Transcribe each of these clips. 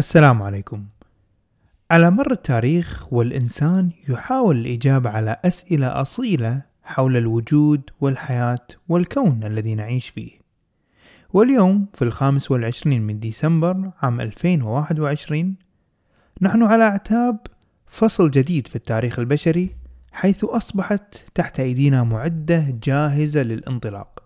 السلام عليكم. على مر التاريخ والإنسان يحاول الإجابة على أسئلة أصيلة حول الوجود والحياة والكون الذي نعيش فيه. واليوم في الخامس والعشرين من ديسمبر عام 2021 نحن على أعتاب فصل جديد في التاريخ البشري حيث أصبحت تحت أيدينا معدة جاهزة للانطلاق.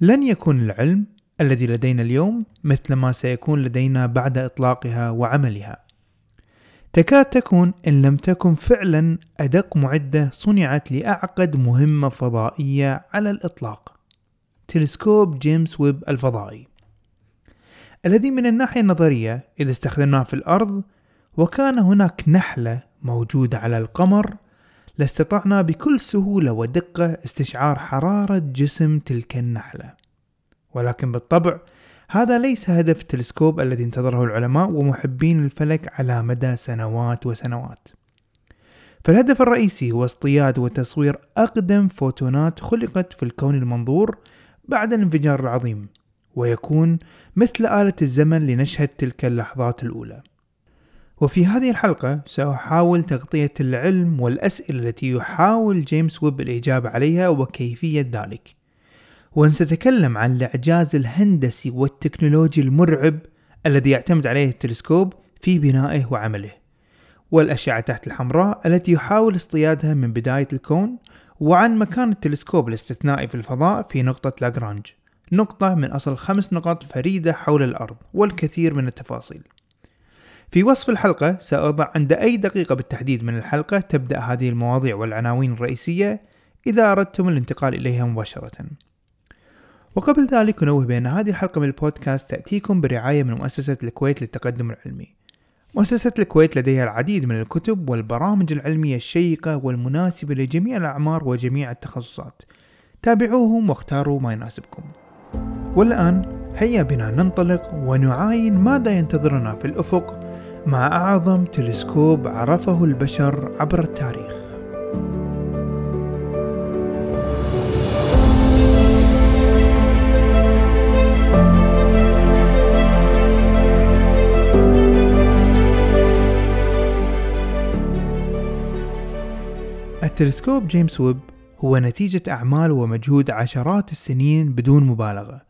لن يكون العلم الذي لدينا اليوم مثل ما سيكون لدينا بعد إطلاقها وعملها. تكاد تكون إن لم تكن فعلا أدق معدة صنعت لأعقد مهمة فضائية على الإطلاق. تلسكوب جيمس ويب الفضائي. الذي من الناحية النظرية إذا استخدمناه في الأرض وكان هناك نحلة موجودة على القمر لاستطعنا بكل سهولة ودقة استشعار حرارة جسم تلك النحلة. ولكن بالطبع هذا ليس هدف التلسكوب الذي انتظره العلماء ومحبين الفلك على مدى سنوات وسنوات. فالهدف الرئيسي هو اصطياد وتصوير أقدم فوتونات خلقت في الكون المنظور بعد الانفجار العظيم ويكون مثل آلة الزمن لنشهد تلك اللحظات الأولى. وفي هذه الحلقة سأحاول تغطية العلم والأسئلة التي يحاول جيمس ويب الإجابة عليها وكيفية ذلك. وسنتكلم عن الإعجاز الهندسي والتكنولوجي المرعب الذي يعتمد عليه التلسكوب في بنائه وعمله والأشعة تحت الحمراء التي يحاول اصطيادها من بداية الكون وعن مكان التلسكوب الاستثنائي في الفضاء في نقطة لاجرانج نقطة من أصل خمس نقط فريدة حول الأرض والكثير من التفاصيل. في وصف الحلقة سأضع عند أي دقيقة بالتحديد من الحلقة تبدأ هذه المواضيع والعناوين الرئيسية إذا أردتم الانتقال إليها مباشرة. وقبل ذلك نوه بأن هذه الحلقة من البودكاست تأتيكم برعاية من مؤسسة الكويت للتقدم العلمي. مؤسسة الكويت لديها العديد من الكتب والبرامج العلمية الشيقة والمناسبة لجميع الأعمار وجميع التخصصات. تابعوهم واختاروا ما يناسبكم. والآن هيا بنا ننطلق ونعاين ماذا ينتظرنا في الأفق مع أعظم تلسكوب عرفه البشر عبر التاريخ. تلسكوب جيمس ويب هو نتيجة أعمال ومجهود عشرات السنين بدون مبالغة.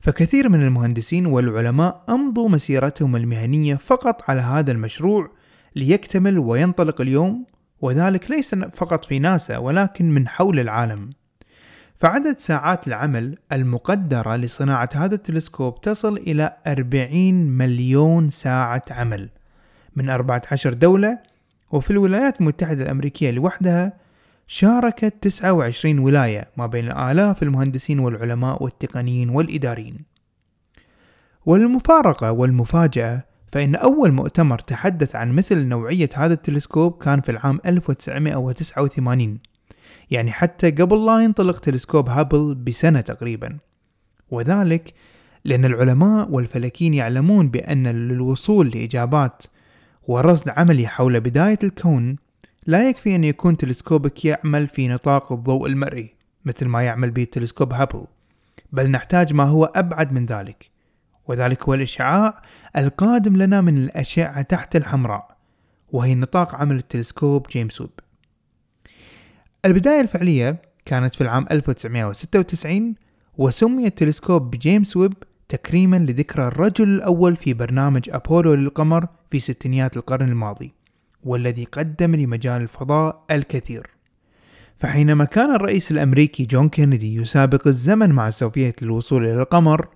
فكثير من المهندسين والعلماء أمضوا مسيرتهم المهنية فقط على هذا المشروع ليكتمل وينطلق اليوم وذلك ليس فقط في ناسا ولكن من حول العالم. فعدد ساعات العمل المقدرة لصناعة هذا التلسكوب تصل إلى 40 مليون ساعة عمل من 14 دولة وفي الولايات المتحدة الأمريكية لوحدها شاركت 29 ولاية ما بين آلاف المهندسين والعلماء والتقنيين والإداريين. والمفارقة والمفاجأة فإن أول مؤتمر تحدث عن مثل نوعية هذا التلسكوب كان في العام 1989 يعني حتى قبل لا ينطلق تلسكوب هابل بسنة تقريبا. وذلك لأن العلماء والفلكيين يعلمون بأن للوصول لإجابات ورصد عملي حول بداية الكون لا يكفي أن يكون تلسكوبك يعمل في نطاق الضوء المرئي مثل ما يعمل به تلسكوب هابل. بل نحتاج ما هو أبعد من ذلك وذلك هو الإشعاع القادم لنا من الأشعة تحت الحمراء وهي نطاق عمل التلسكوب جيمس ويب. البداية الفعلية كانت في العام 1996 وسمي التلسكوب بجيمس ويب تكريما لذكرى الرجل الأول في برنامج أبولو للقمر في ستينيات القرن الماضي. والذي قدم لمجال الفضاء الكثير. فحينما كان الرئيس الأمريكي جون كينيدي يسابق الزمن مع السوفييت للوصول إلى القمر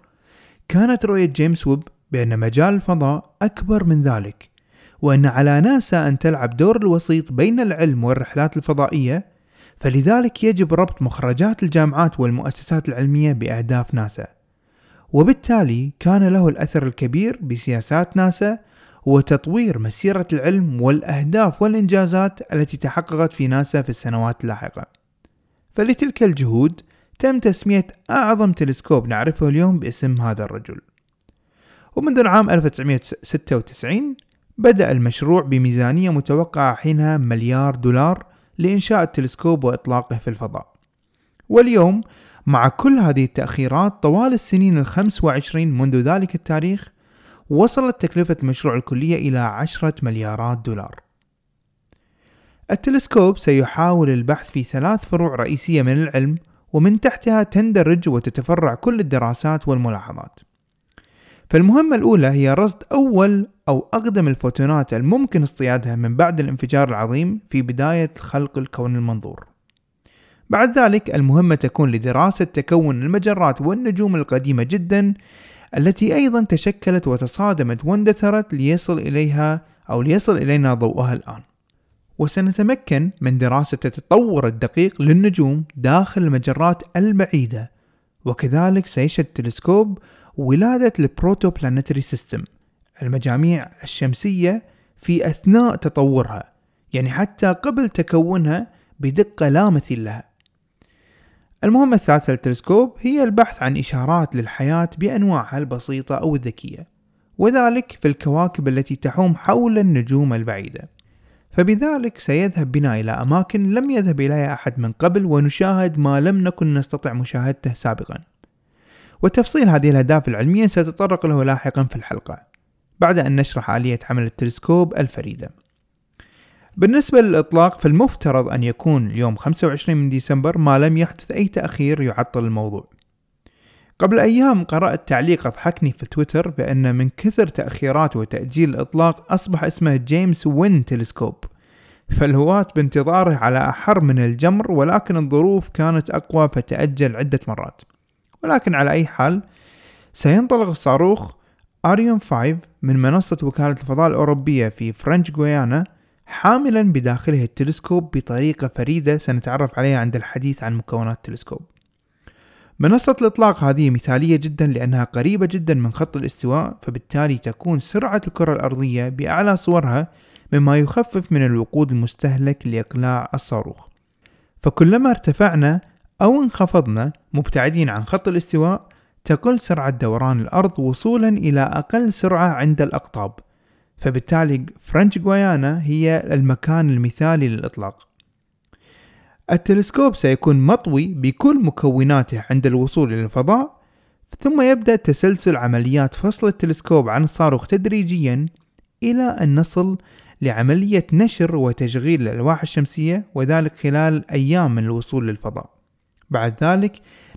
كانت رؤية جيمس ويب بأن مجال الفضاء أكبر من ذلك وأن على ناسا أن تلعب دور الوسيط بين العلم والرحلات الفضائية فلذلك يجب ربط مخرجات الجامعات والمؤسسات العلمية بأهداف ناسا. وبالتالي كان له الأثر الكبير بسياسات ناسا وتطوير مسيرة العلم والأهداف والإنجازات التي تحققت في ناسا في السنوات اللاحقة. فلتلك الجهود تم تسمية أعظم تلسكوب نعرفه اليوم باسم هذا الرجل. ومنذ العام 1996 بدأ المشروع بميزانية متوقعة حينها مليار دولار لإنشاء التلسكوب وإطلاقه في الفضاء. واليوم مع كل هذه التأخيرات طوال السنين الخمس وعشرين منذ ذلك التاريخ وصلت تكلفة المشروع الكلية إلى عشرة مليارات دولار. التلسكوب سيحاول البحث في ثلاث فروع رئيسية من العلم ومن تحتها تندرج وتتفرع كل الدراسات والملاحظات. فالمهمة الأولى هي رصد أول أو أقدم الفوتونات الممكن اصطيادها من بعد الانفجار العظيم في بداية خلق الكون المنظور. بعد ذلك المهمة تكون لدراسة تكون المجرات والنجوم القديمة جدا التي أيضا تشكلت وتصادمت واندثرت ليصل إليها أو ليصل إلينا ضوءها الآن. وسنتمكن من دراسة التطور الدقيق للنجوم داخل المجرات البعيدة وكذلك سيشهد التلسكوب ولادة ال protoplanetary system المجاميع الشمسية في أثناء تطورها يعني حتى قبل تكونها بدقة لا مثيل لها. المهمة الثالثة للتلسكوب هي البحث عن إشارات للحياة بأنواعها البسيطة أو الذكية وذلك في الكواكب التي تحوم حول النجوم البعيدة. فبذلك سيذهب بنا إلى أماكن لم يذهب إليها أحد من قبل ونشاهد ما لم نكن نستطع مشاهدته سابقا. وتفصيل هذه الأهداف العلمية سأتطرق له لاحقا في الحلقة بعد أن نشرح آلية عمل التلسكوب الفريدة. بالنسبة للإطلاق فالمفترض أن يكون اليوم 25 من ديسمبر ما لم يحدث أي تأخير يعطل الموضوع. قبل أيام قرأت تعليق أضحكني في تويتر بأن من كثر تأخيرات وتأجيل الإطلاق أصبح اسمه جيمس وين تلسكوب. فالهواة بانتظاره على أحر من الجمر ولكن الظروف كانت أقوى فتأجل عدة مرات. ولكن على أي حال سينطلق الصاروخ أريون 5 من منصة وكالة الفضاء الأوروبية في فرنش غويانا حاملا بداخله التلسكوب بطريقة فريدة سنتعرف عليها عند الحديث عن مكونات التلسكوب. منصة الإطلاق هذه مثالية جدا لأنها قريبة جدا من خط الاستواء فبالتالي تكون سرعة الكرة الأرضية بأعلى صورها مما يخفف من الوقود المستهلك لإقلاع الصاروخ. فكلما ارتفعنا أو انخفضنا مبتعدين عن خط الاستواء تقل سرعة دوران الأرض وصولا إلى أقل سرعة عند الأقطاب. فبالتالي فرنش غويانا هي المكان المثالي للإطلاق. التلسكوب سيكون مطوي بكل مكوناته عند الوصول إلى الفضاء ثم يبدأ تسلسل عمليات فصل التلسكوب عن الصاروخ تدريجيا إلى أن نصل لعملية نشر وتشغيل الألواح الشمسية وذلك خلال أيام من الوصول للفضاء. بعد ذلك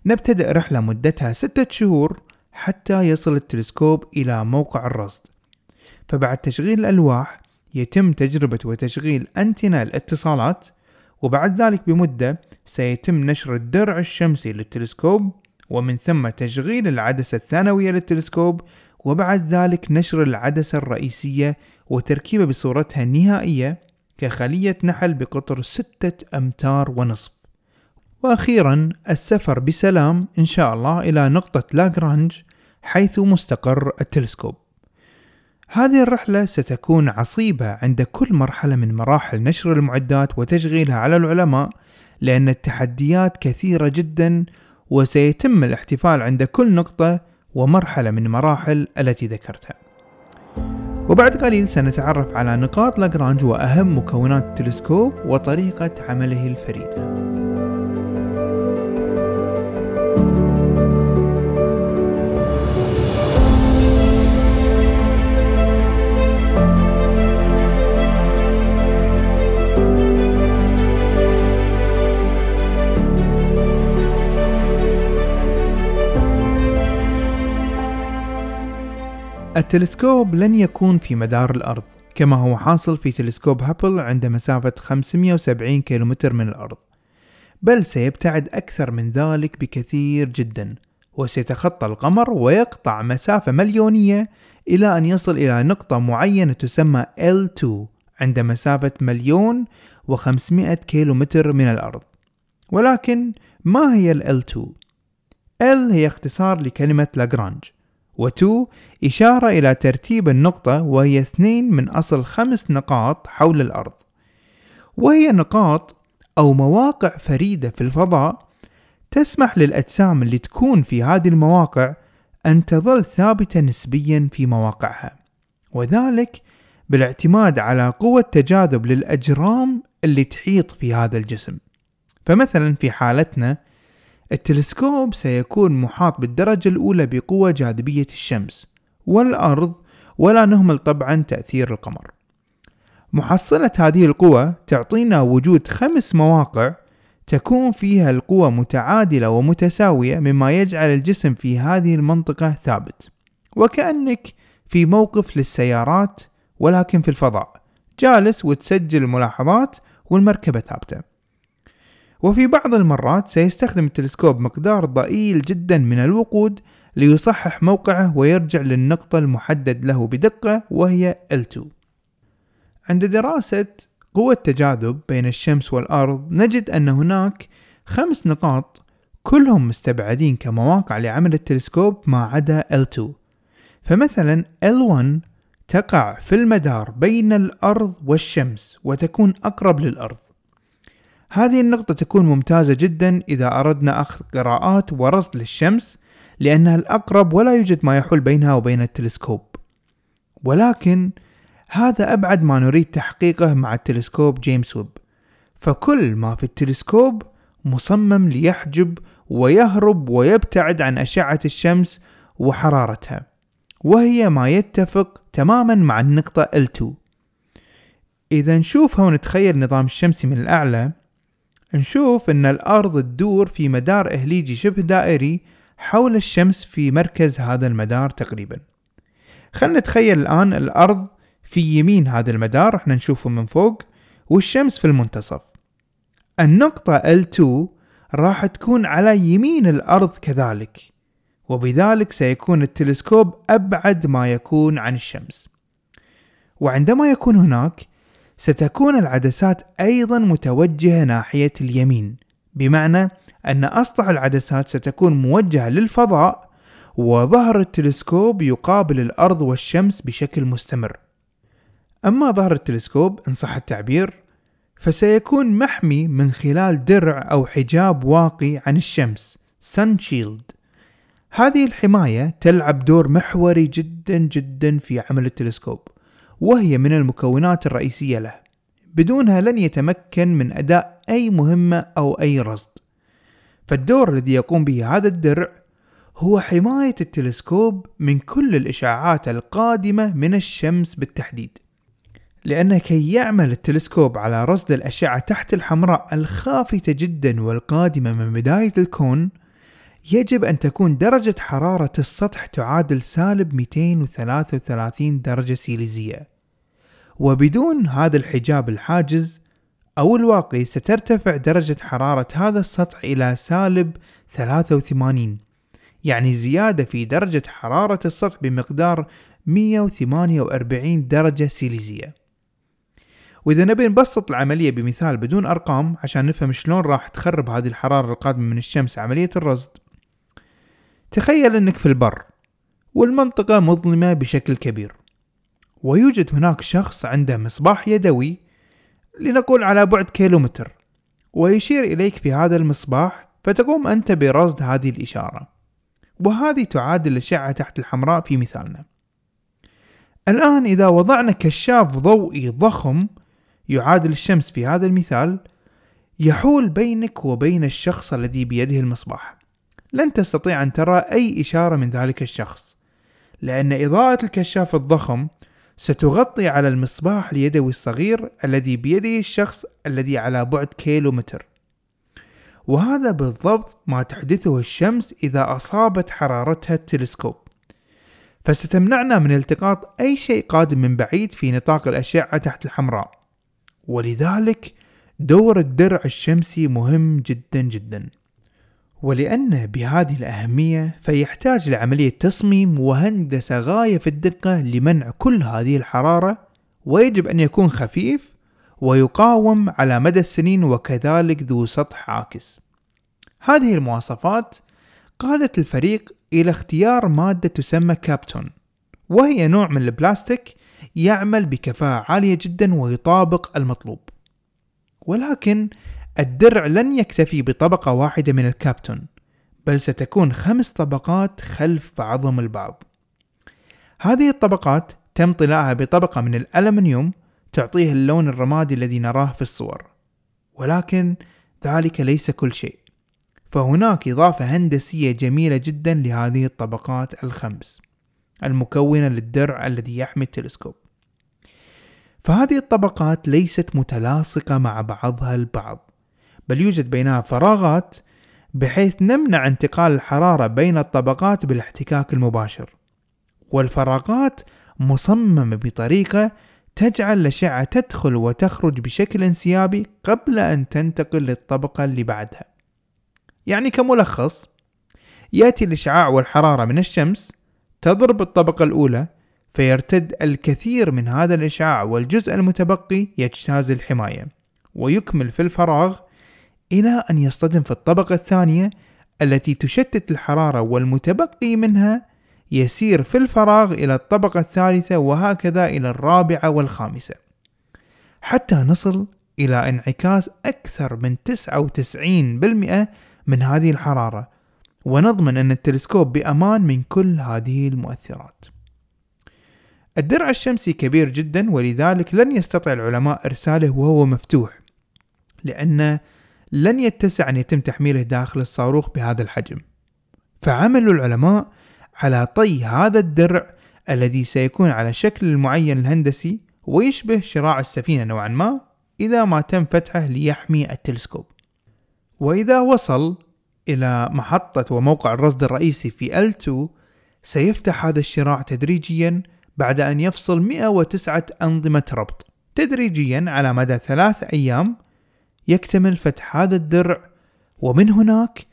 نبتدأ رحلة مدتها ستة شهور حتى يصل التلسكوب إلى موقع الرصد. فبعد تشغيل الألواح يتم تجربة وتشغيل أنتنا الاتصالات وبعد ذلك بمدة سيتم نشر الدرع الشمسي للتلسكوب ومن ثم تشغيل العدسة الثانوية للتلسكوب وبعد ذلك نشر العدسة الرئيسية وتركيبها بصورتها النهائية كخلية نحل بقطر ستة أمتار ونصف. وأخيرا السفر بسلام إن شاء الله إلى نقطة لاغرانج حيث مستقر التلسكوب. هذه الرحلة ستكون عصيبة عند كل مرحلة من مراحل نشر المعدات وتشغيلها على العلماء لأن التحديات كثيرة جدا وسيتم الاحتفال عند كل نقطة ومرحلة من مراحل التي ذكرتها. وبعد قليل سنتعرف على نقاط لاجرانج وأهم مكونات التلسكوب وطريقة عمله الفريدة. التلسكوب لن يكون في مدار الأرض كما هو حاصل في تلسكوب هابل عند مسافة 570 كيلومتر من الأرض. بل سيبتعد أكثر من ذلك بكثير جدا وسيتخطى القمر ويقطع مسافة مليونية إلى أن يصل إلى نقطة معينة تسمى L2 عند مسافة مليون وخمسمائة كيلو متر من الأرض. ولكن ما هي ال L2؟ L هي اختصار لكلمة لاجرانج و2 إشارة إلى ترتيب النقطة وهي اثنين من أصل خمس نقاط حول الأرض. وهي نقاط أو مواقع فريدة في الفضاء تسمح للأجسام اللي تكون في هذه المواقع أن تظل ثابتة نسبيا في مواقعها. وذلك بالاعتماد على قوة تجاذب للأجرام اللي تحيط في هذا الجسم. فمثلا في حالتنا التلسكوب سيكون محاط بالدرجة الأولى بقوة جاذبية الشمس والأرض ولا نهمل طبعا تأثير القمر. محصلة هذه القوة تعطينا وجود خمس مواقع تكون فيها القوة متعادلة ومتساوية مما يجعل الجسم في هذه المنطقة ثابت. وكأنك في موقف للسيارات ولكن في الفضاء. جالس وتسجل الملاحظات والمركبة ثابتة. وفي بعض المرات سيستخدم التلسكوب مقدار ضئيل جدا من الوقود ليصحح موقعه ويرجع للنقطة المحدد له بدقة وهي L2 عند دراسة قوة تجاذب بين الشمس والأرض نجد أن هناك خمس نقاط كلهم مستبعدين كمواقع لعمل التلسكوب ما عدا L2 فمثلا L1 تقع في المدار بين الأرض والشمس وتكون أقرب للأرض. هذه النقطة تكون ممتازة جدا إذا أردنا أخذ قراءات ورصد للشمس لأنها الأقرب ولا يوجد ما يحول بينها وبين التلسكوب. ولكن هذا أبعد ما نريد تحقيقه مع التلسكوب جيمس ويب. فكل ما في التلسكوب مصمم ليحجب ويهرب ويبتعد عن أشعة الشمس وحرارتها وهي ما يتفق تماما مع النقطة L2 إذا نشوفها ونتخيل النظام الشمسي من الأعلى. نشوف أن الأرض تدور في مدار إهليجي شبه دائري حول الشمس في مركز هذا المدار تقريبا. خلنا نتخيل الآن الأرض في يمين هذا المدار إحنا نشوفه من فوق والشمس في المنتصف. النقطة L2 راح تكون على يمين الأرض كذلك وبذلك سيكون التلسكوب أبعد ما يكون عن الشمس. وعندما يكون هناك ستكون العدسات أيضا متوجهة ناحية اليمين بمعنى أن أسطح العدسات ستكون موجهة للفضاء وظهر التلسكوب يقابل الأرض والشمس بشكل مستمر. أما ظهر التلسكوب إن صح التعبير فسيكون محمي من خلال درع أو حجاب واقي عن الشمس Sun Shield. هذه الحماية تلعب دور محوري جدا جدا في عمل التلسكوب. وهي من المكونات الرئيسية له. بدونها لن يتمكن من أداء أي مهمة أو أي رصد. فالدور الذي يقوم به هذا الدرع هو حماية التلسكوب من كل الإشعاعات القادمة من الشمس بالتحديد. لأن كي يعمل التلسكوب على رصد الأشعة تحت الحمراء الخافتة جدا والقادمة من بداية الكون يجب أن تكون درجة حرارة السطح تعادل سالب 233 درجة سيليزية. وبدون هذا الحجاب الحاجز أو الواقي سترتفع درجة حرارة هذا السطح إلى سالب 83 يعني زيادة في درجة حرارة السطح بمقدار 148 درجة سيليزية. وإذا نبي نبسط العملية بمثال بدون أرقام عشان نفهم شلون راح تخرب هذه الحرارة القادمة من الشمس عملية الرصد. تخيل أنك في البر والمنطقة مظلمة بشكل كبير. ويوجد هناك شخص عنده مصباح يدوي لنقول على بعد كيلومتر ويشير إليك بهذا المصباح فتقوم أنت برصد هذه الإشارة. وهذه تعادل الأشعة تحت الحمراء في مثالنا. الآن إذا وضعنا كشاف ضوئي ضخم يعادل الشمس في هذا المثال يحول بينك وبين الشخص الذي بيده المصباح. لن تستطيع أن ترى أي إشارة من ذلك الشخص لأن إضاءة الكشاف الضخم ستغطي على المصباح اليدوي الصغير الذي بيده الشخص الذي على بعد كيلو متر وهذا بالضبط ما تحدثه الشمس إذا أصابت حرارتها التلسكوب. فستمنعنا من التقاط أي شيء قادم من بعيد في نطاق الأشعة تحت الحمراء. ولذلك دور الدرع الشمسي مهم جدا جدا. ولأن بهذه الأهمية فيحتاج لعملية تصميم وهندسة غاية في الدقة لمنع كل هذه الحرارة ويجب أن يكون خفيف ويقاوم على مدى السنين وكذلك ذو سطح عاكس. هذه المواصفات قادت الفريق إلى اختيار مادة تسمى كابتون وهي نوع من البلاستيك يعمل بكفاءة عالية جدا ويطابق المطلوب. ولكن الدرع لن يكتفي بطبقة واحدة من الكابتون بل ستكون خمس طبقات خلف بعضهم البعض. هذه الطبقات تم طلاها بطبقة من الألمنيوم تعطيه اللون الرمادي الذي نراه في الصور. ولكن ذلك ليس كل شيء. فهناك إضافة هندسية جميلة جدا لهذه الطبقات الخمس المكونة للدرع الذي يحمي التلسكوب. فهذه الطبقات ليست متلاصقة مع بعضها البعض. بل يوجد بينها فراغات بحيث نمنع انتقال الحرارة بين الطبقات بالاحتكاك المباشر. والفراغات مصممة بطريقة تجعل الأشعة تدخل وتخرج بشكل انسيابي قبل أن تنتقل للطبقة اللي بعدها. يعني كملخص يأتي الإشعاع والحرارة من الشمس تضرب الطبقة الأولى فيرتد الكثير من هذا الإشعاع والجزء المتبقي يجتاز الحماية ويكمل في الفراغ إلى أن يصطدم في الطبقة الثانية التي تشتت الحرارة والمتبقي منها يسير في الفراغ إلى الطبقة الثالثة وهكذا إلى الرابعة والخامسة. حتى نصل إلى انعكاس أكثر من 99% من هذه الحرارة ونضمن أن التلسكوب بأمان من كل هذه المؤثرات. الدرع الشمسي كبير جدا ولذلك لن يستطيع العلماء إرساله وهو مفتوح لأن لن يتسع أن يتم تحميله داخل الصاروخ بهذا الحجم. فعمل العلماء على طي هذا الدرع الذي سيكون على شكل المعين الهندسي ويشبه شراع السفينة نوعا ما إذا ما تم فتحه ليحمي التلسكوب. وإذا وصل إلى محطة وموقع الرصد الرئيسي في L2 سيفتح هذا الشراع تدريجيا بعد أن يفصل 109 أنظمة ربط تدريجيا على مدى ثلاث أيام يكتمل فتح هذا الدرع ومن هناك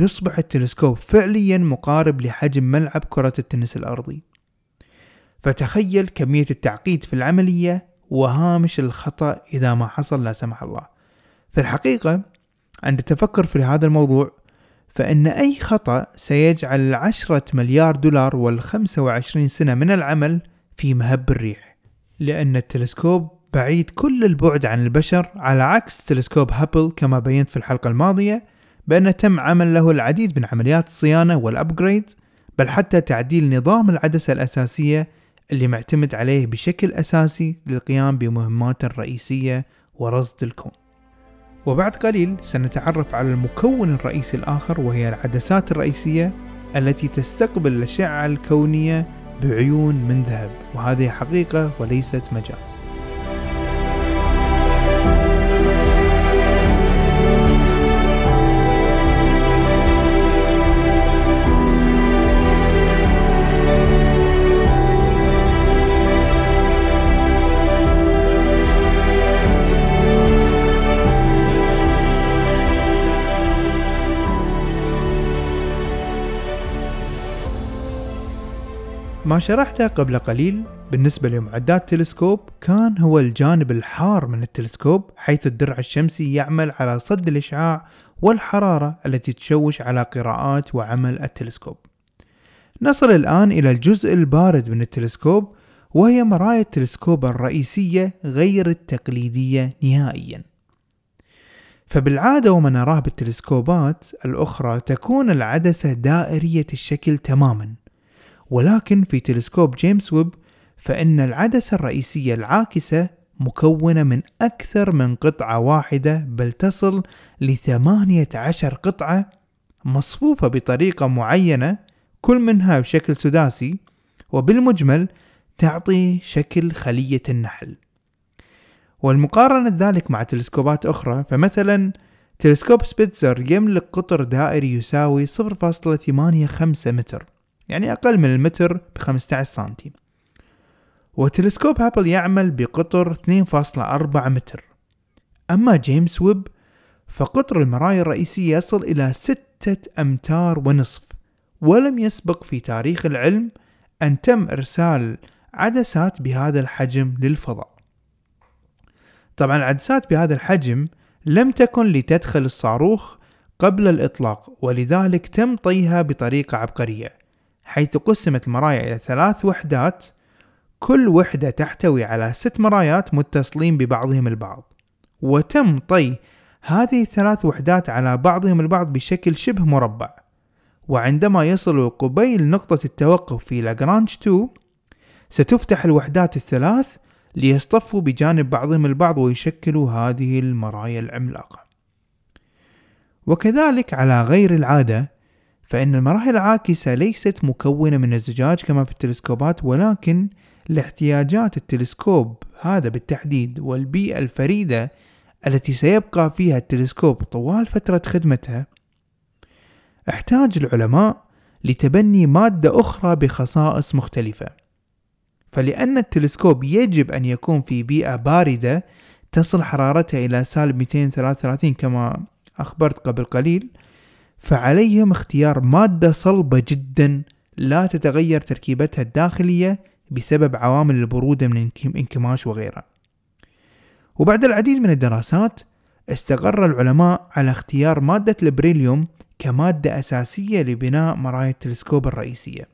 يصبح التلسكوب فعليا مقارب لحجم ملعب كرة التنس الأرضي. فتخيل كمية التعقيد في العملية وهامش الخطأ إذا ما حصل لا سمح الله. في الحقيقة عند التفكر في هذا الموضوع فإن أي خطأ سيجعل العشرة مليار دولار والخمسة وعشرين سنة من العمل في مهب الريح لأن التلسكوب بعيد كل البعد عن البشر على عكس تلسكوب هابل كما بينت في الحلقة الماضية بأن تم عمل له العديد من عمليات الصيانة وال upgrade بل حتى تعديل نظام العدسة الأساسية اللي معتمد عليه بشكل أساسي للقيام بمهماته الرئيسية ورصد الكون. وبعد قليل سنتعرف على المكون الرئيسي الآخر وهي العدسات الرئيسية التي تستقبل الأشعة الكونية بعيون من ذهب وهذه حقيقة وليست مجاز. ما شرحته قبل قليل بالنسبة لمعدات التلسكوب كان هو الجانب الحار من التلسكوب حيث الدرع الشمسي يعمل على صد الإشعاع والحرارة التي تشوش على قراءات وعمل التلسكوب. نصل الآن إلى الجزء البارد من التلسكوب وهي مرايا التلسكوب الرئيسية غير التقليدية نهائيا. فبالعادة وما نراه بالتلسكوبات الأخرى تكون العدسة دائرية الشكل تماما. ولكن في تلسكوب جيمس ويب فإن العدسة الرئيسية العاكسة مكونة من أكثر من قطعة واحدة بل تصل لثمانية عشر قطعة مصفوفة بطريقة معينة كل منها بشكل سداسي وبالمجمل تعطي شكل خلية النحل. والمقارنة ذلك مع تلسكوبات أخرى فمثلا تلسكوب سبيتزر يملك قطر دائري يساوي 0.85 متر. يعني أقل من المتر ب 15 سنتي وتلسكوب هابل يعمل بقطر 2.4 متر. أما جيمس ويب فقطر المرايا الرئيسية يصل إلى 6 ستة أمتار ونصف ولم يسبق في تاريخ العلم أن تم إرسال عدسات بهذا الحجم للفضاء. طبعا العدسات بهذا الحجم لم تكن لتدخل الصاروخ قبل الإطلاق ولذلك تم طيها بطريقة عبقرية. حيث قسمت المرايا إلى ثلاث وحدات كل وحدة تحتوي على ست مرايات متصلين ببعضهم البعض. وتم طي هذه الثلاث وحدات على بعضهم البعض بشكل شبه مربع. وعندما يصلوا قبيل نقطة التوقف في لاجرانج 2 ستفتح الوحدات الثلاث ليصطفوا بجانب بعضهم البعض ويشكلوا هذه المرايا العملاقة. وكذلك على غير العادة فإن المراحل العاكسة ليست مكونة من الزجاج كما في التلسكوبات ولكن لاحتياجات التلسكوب. هذا بالتحديد والبيئة الفريدة التي سيبقى فيها التلسكوب طوال فترة خدمته أحتاج العلماء لتبني مادة أخرى بخصائص مختلفة. فلأن التلسكوب يجب أن يكون في بيئة باردة تصل حرارتها إلى سالب 233 كما أخبرت قبل قليل فعليهم اختيار مادة صلبة جدا لا تتغير تركيبتها الداخلية بسبب عوامل البرودة من انكماش وغيرها. وبعد العديد من الدراسات استقر العلماء على اختيار مادة البريليوم كمادة أساسية لبناء مرايا التلسكوب الرئيسية.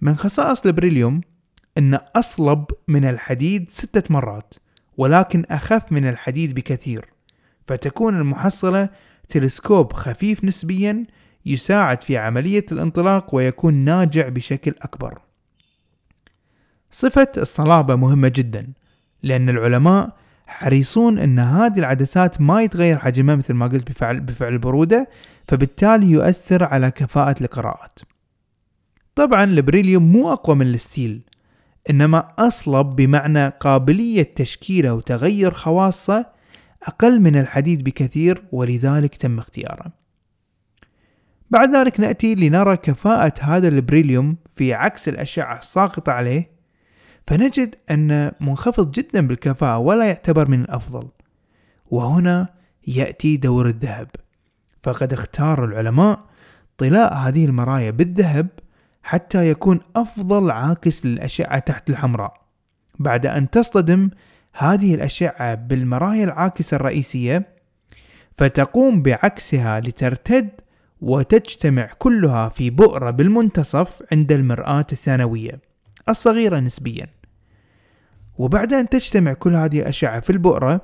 من خصائص البريليوم أنه أصلب من الحديد ستة مرات ولكن أخف من الحديد بكثير فتكون المحصلة تلسكوب خفيف نسبيا يساعد في عملية الانطلاق ويكون ناجع بشكل أكبر. صفة الصلابة مهمة جدا لأن العلماء حريصون أن هذه العدسات ما يتغير حجمها مثل ما قلت بفعل, بفعل البرودة فبالتالي يؤثر على كفاءة القراءات. طبعا البريليوم مو أقوى من الستيل إنما أصلب بمعنى قابلية تشكيله وتغير خواصه أقل من الحديد بكثير ولذلك تم اختياره. بعد ذلك نأتي لنرى كفاءة هذا البريليوم في عكس الأشعة الساقطة عليه فنجد أنه منخفض جدا بالكفاءة ولا يعتبر من الأفضل. وهنا يأتي دور الذهب. فقد اختار العلماء طلاء هذه المرايا بالذهب حتى يكون أفضل عاكس للأشعة تحت الحمراء بعد أن تصطدم هذه الأشعة بالمرايا العاكسة الرئيسية فتقوم بعكسها لترتد وتجتمع كلها في بؤرة بالمنتصف عند المرآة الثانوية الصغيرة نسبيا. وبعد أن تجتمع كل هذه الأشعة في البؤرة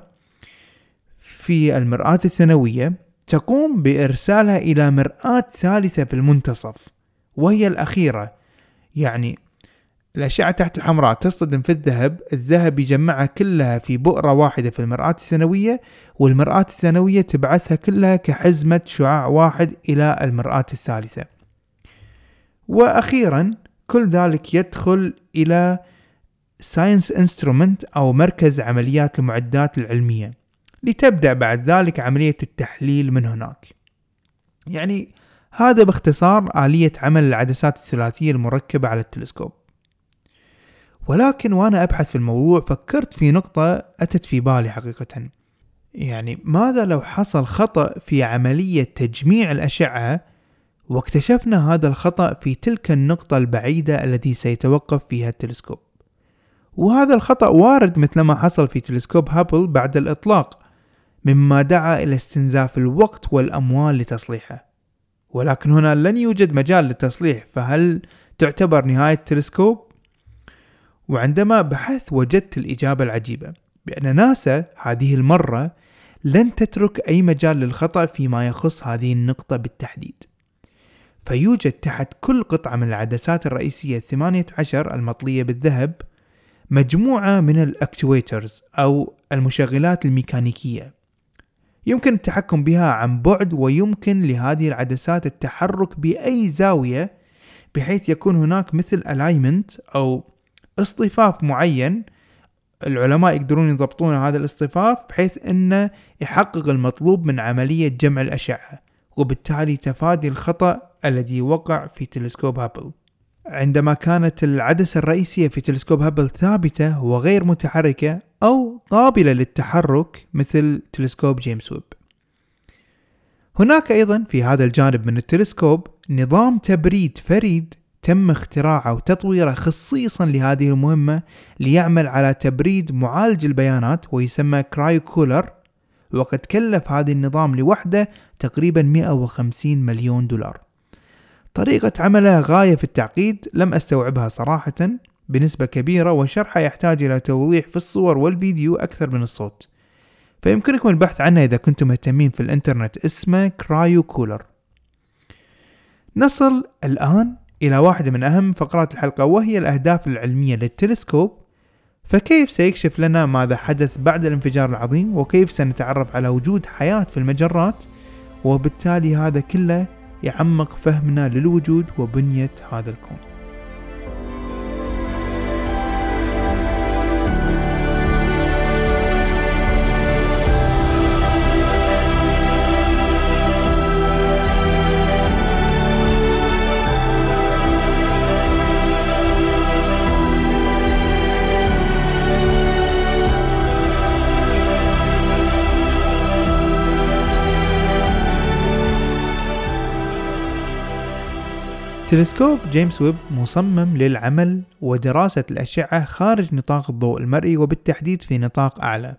في المرآة الثانوية تقوم بإرسالها إلى مرآة ثالثة في المنتصف وهي الأخيرة يعني الأشعة تحت الحمراء تصطدم في الذهب الذهب يجمعها كلها في بؤرة واحدة في المرآة الثانوية والمرآة الثانوية تبعثها كلها كحزمة شعاع واحد إلى المرآة الثالثة. وأخيرا كل ذلك يدخل إلى science instrument أو مركز عمليات المعدات العلمية. لتبدأ بعد ذلك عملية التحليل من هناك. يعني هذا باختصار آلية عمل العدسات الثلاثية المركبة على التلسكوب. ولكن وأنا أبحث في الموضوع فكرت في نقطة أتت في بالي حقيقة. يعني ماذا لو حصل خطأ في عملية تجميع الأشعة واكتشفنا هذا الخطأ في تلك النقطة البعيدة التي سيتوقف فيها التلسكوب؟ وهذا الخطأ وارد مثل ما حصل في تلسكوب هابل بعد الإطلاق مما دعا إلى استنزاف الوقت والأموال لتصليحه. ولكن هنا لن يوجد مجال للتصليح فهل تعتبر نهاية التلسكوب؟ وعندما بحثت وجدت الإجابة العجيبة بأن ناسا هذه المرة لن تترك أي مجال للخطأ فيما يخص هذه النقطة بالتحديد. فيوجد تحت كل قطعة من العدسات الرئيسية الثمانية عشر المطلية بالذهب مجموعة من الأكتويترز أو المشغلات الميكانيكية. يمكن التحكم بها عن بعد ويمكن لهذه العدسات التحرك بأي زاوية بحيث يكون هناك مثل alignment أو اصطفاف معين العلماء يقدرون يضبطون هذا الاصطفاف بحيث إنه يحقق المطلوب من عملية جمع الأشعة وبالتالي تفادي الخطأ الذي وقع في تلسكوب هابل. عندما كانت العدسة الرئيسية في تلسكوب هابل ثابتة وغير متحركة أو قابلة للتحرك مثل تلسكوب جيمس ويب. هناك أيضا في هذا الجانب من التلسكوب نظام تبريد فريد تم اختراعه وتطويره خصيصا لهذه المهمة ليعمل على تبريد معالج البيانات ويسمى cryo cooler وقد كلف هذا النظام لوحده تقريبا 150 مليون دولار. طريقة عمله غاية في التعقيد لم أستوعبها صراحة بنسبة كبيرة وشرحها يحتاج إلى توضيح في الصور والفيديو أكثر من الصوت. فيمكنكم البحث عنه إذا كنتم مهتمين في الإنترنت اسمه كرايو كولر نصل الآن إلى واحدة من أهم فقرات الحلقة وهي الأهداف العلمية للتلسكوب. فكيف سيكشف لنا ماذا حدث بعد الانفجار العظيم؟ وكيف سنتعرف على وجود حياة في المجرات؟ وبالتالي هذا كله يعمق فهمنا للوجود وبنية هذا الكون. تلسكوب جيمس ويب مصمم للعمل ودراسة الأشعة خارج نطاق الضوء المرئي وبالتحديد في نطاق أعلى.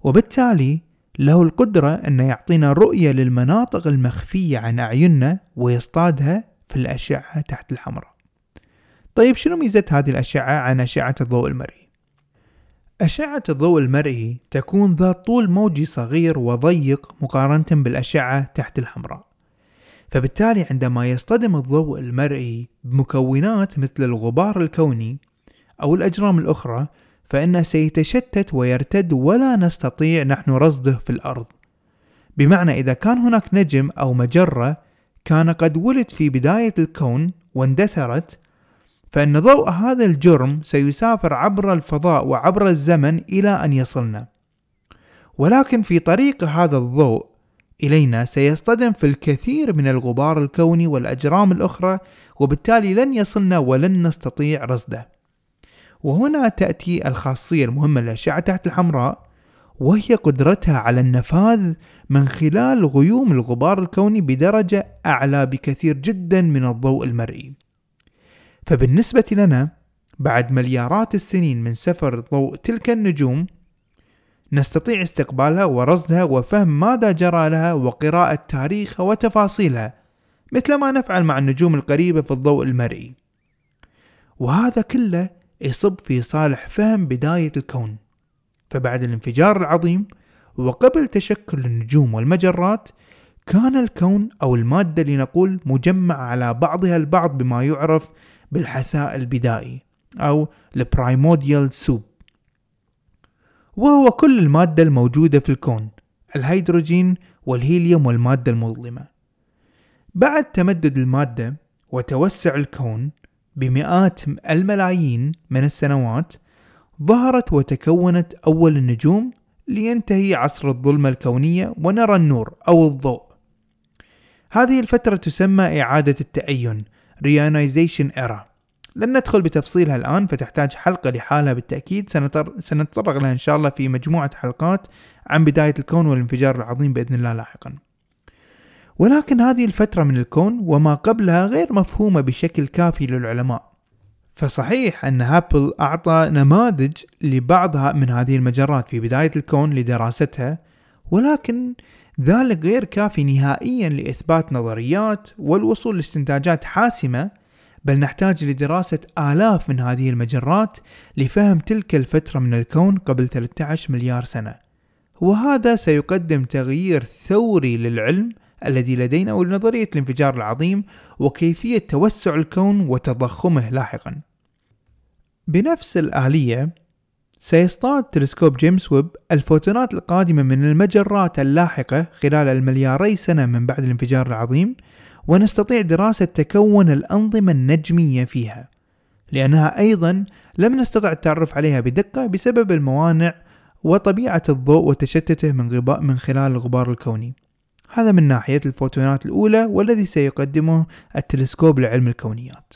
وبالتالي له القدرة أن يعطينا رؤية للمناطق المخفية عن أعيننا ويصطادها في الأشعة تحت الحمراء. طيب شنو ميزة هذه الأشعة عن أشعة الضوء المرئي؟ أشعة الضوء المرئي تكون ذات طول موجي صغير وضيق مقارنة بالأشعة تحت الحمراء. فبالتالي عندما يصطدم الضوء المرئي بمكونات مثل الغبار الكوني أو الأجرام الأخرى فإنه سيتشتت ويرتد ولا نستطيع نحن رصده في الأرض. بمعنى إذا كان هناك نجم أو مجرة كان قد ولد في بداية الكون واندثرت فإن ضوء هذا الجرم سيسافر عبر الفضاء وعبر الزمن إلى أن يصلنا. ولكن في طريق هذا الضوء إلينا سيصطدم في الكثير من الغبار الكوني والأجرام الأخرى وبالتالي لن يصلنا ولن نستطيع رصده. وهنا تأتي الخاصية المهمة للأشعة تحت الحمراء وهي قدرتها على النفاذ من خلال غيوم الغبار الكوني بدرجة أعلى بكثير جدا من الضوء المرئي. فبالنسبة لنا بعد مليارات السنين من سفر ضوء تلك النجوم نستطيع استقبالها ورصدها وفهم ماذا جرى لها وقراءة تاريخها وتفاصيلها مثل ما نفعل مع النجوم القريبة في الضوء المرئي. وهذا كله يصب في صالح فهم بداية الكون. فبعد الانفجار العظيم وقبل تشكل النجوم والمجرات كان الكون أو المادة لنقول مجمع على بعضها البعض بما يعرف بالحساء البدائي أو ال primordial soup وهو كل المادة الموجودة في الكون الهيدروجين والهيليوم والمادة المظلمة. بعد تمدد المادة وتوسع الكون بمئات الملايين من السنوات ظهرت وتكونت أول النجوم لينتهي عصر الظلمة الكونية ونرى النور أو الضوء. هذه الفترة تسمى إعادة التأين Reionization Era. لن ندخل بتفصيلها الآن فتحتاج حلقة لحالها بالتأكيد. سنتطرق لها إن شاء الله في مجموعة حلقات عن بداية الكون والانفجار العظيم بإذن الله لاحقا. ولكن هذه الفترة من الكون وما قبلها غير مفهومة بشكل كافي للعلماء. فصحيح أن هابل أعطى نماذج لبعضها من هذه المجرات في بداية الكون لدراستها ولكن ذلك غير كافي نهائيا لإثبات نظريات والوصول لاستنتاجات حاسمة بل نحتاج لدراسة آلاف من هذه المجرات لفهم تلك الفترة من الكون قبل 13 مليار سنة. وهذا سيقدم تغيير ثوري للعلم الذي لدينا ولنظرية الانفجار العظيم وكيفية توسع الكون وتضخمه لاحقا. بنفس الآلية سيصطاد تلسكوب جيمس ويب الفوتونات القادمة من المجرات اللاحقة خلال الملياري سنة من بعد الانفجار العظيم ونستطيع دراسة تكون الأنظمة النجمية فيها لأنها أيضا لم نستطع التعرف عليها بدقة بسبب الموانع وطبيعة الضوء وتشتته من غباء من خلال الغبار الكوني. هذا من ناحية الفوتونات الأولى والذي سيقدمه التلسكوب لعلم الكونيات.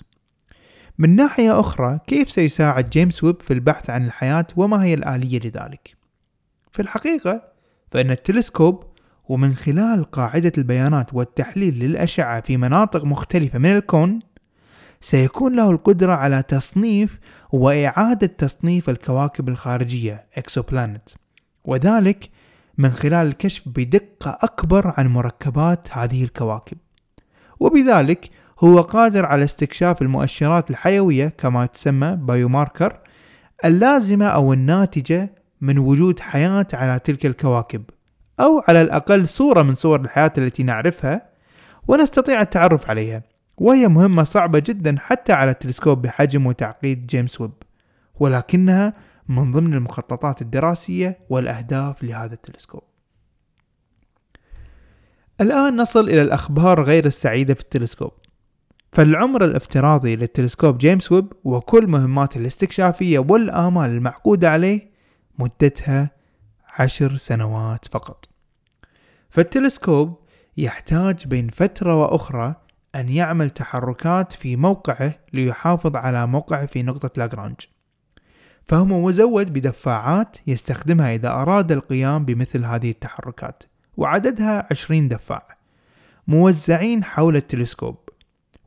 من ناحية أخرى كيف سيساعد جيمس ويب في البحث عن الحياة وما هي الآلية لذلك؟ في الحقيقة فإن التلسكوب ومن خلال قاعدة البيانات والتحليل للأشعة في مناطق مختلفة من الكون سيكون له القدرة على تصنيف وإعادة تصنيف الكواكب الخارجية exoplanet. وذلك من خلال الكشف بدقة أكبر عن مركبات هذه الكواكب. وبذلك هو قادر على استكشاف المؤشرات الحيوية كما تسمى بايوماركر اللازمة أو الناتجة من وجود حياة على تلك الكواكب. أو على الأقل صورة من صور الحياة التي نعرفها ونستطيع التعرف عليها وهي مهمة صعبة جدا حتى على التلسكوب بحجم وتعقيد جيمس ويب ولكنها من ضمن المخططات الدراسية والأهداف لهذا التلسكوب. الآن نصل إلى الأخبار غير السعيدة في التلسكوب. فالعمر الافتراضي للتلسكوب جيمس ويب وكل مهماته الاستكشافية والآمال المعقودة عليه مدتها عشر سنوات فقط. فالتلسكوب يحتاج بين فترة وأخرى أن يعمل تحركات في موقعه ليحافظ على موقعه في نقطة لاجرانج. فهو مزود بدفاعات يستخدمها إذا أراد القيام بمثل هذه التحركات وعددها 20 دفاع موزعين حول التلسكوب.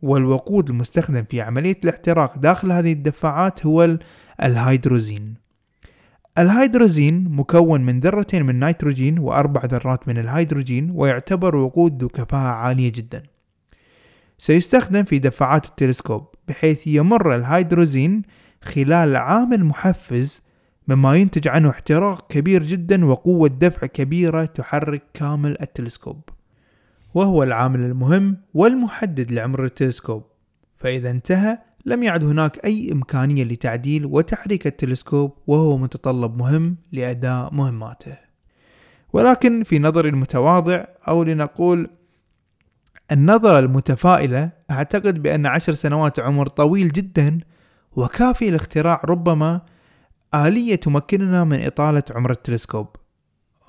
والوقود المستخدم في عملية الاحتراق داخل هذه الدفاعات هو الهيدروزين. الهيدروزين مكون من ذرتين من النيتروجين وأربع ذرات من الهيدروجين ويعتبر وقود ذو كفاءة عالية جدا. سيستخدم في دفاعات التلسكوب بحيث يمر الهيدروزين خلال عامل محفز مما ينتج عنه احتراق كبير جدا وقوة دفع كبيرة تحرك كامل التلسكوب. وهو العامل المهم والمحدد لعمر التلسكوب. فإذا انتهى لم يعد هناك أي إمكانية لتعديل وتحريك التلسكوب وهو متطلب مهم لأداء مهماته. ولكن في نظري المتواضع أو لنقول النظرة المتفائلة أعتقد بأن عشر سنوات عمر طويل جدا وكافي لاختراع ربما آلية تمكننا من إطالة عمر التلسكوب.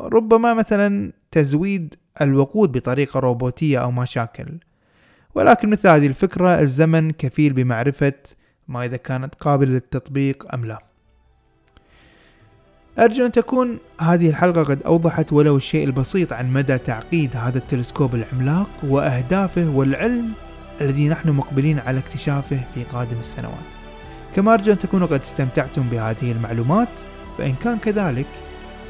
ربما مثلا تزويد الوقود بطريقة روبوتية أو ما شاكل ولكن مثل هذه الفكرة الزمن كفيل بمعرفة ما إذا كانت قابلة للتطبيق أم لا. أرجو أن تكون هذه الحلقة قد أوضحت ولو الشيء البسيط عن مدى تعقيد هذا التلسكوب العملاق وأهدافه والعلم الذي نحن مقبلين على اكتشافه في قادم السنوات. كما أرجو أن تكونوا قد استمتعتم بهذه المعلومات فإن كان كذلك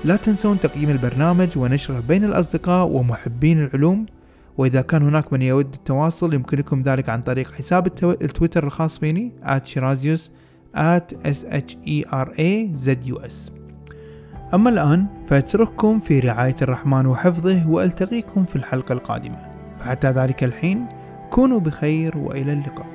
لا تنسون تقييم البرنامج ونشره بين الأصدقاء ومحبين العلوم وإذا كان هناك من يود التواصل يمكنكم ذلك عن طريق حساب التويتر الخاص فيني @shirazius @sherazus أما الآن فأترككم في رعاية الرحمن وحفظه وألتقيكم في الحلقة القادمة. فحتى ذلك الحين كونوا بخير وإلى اللقاء.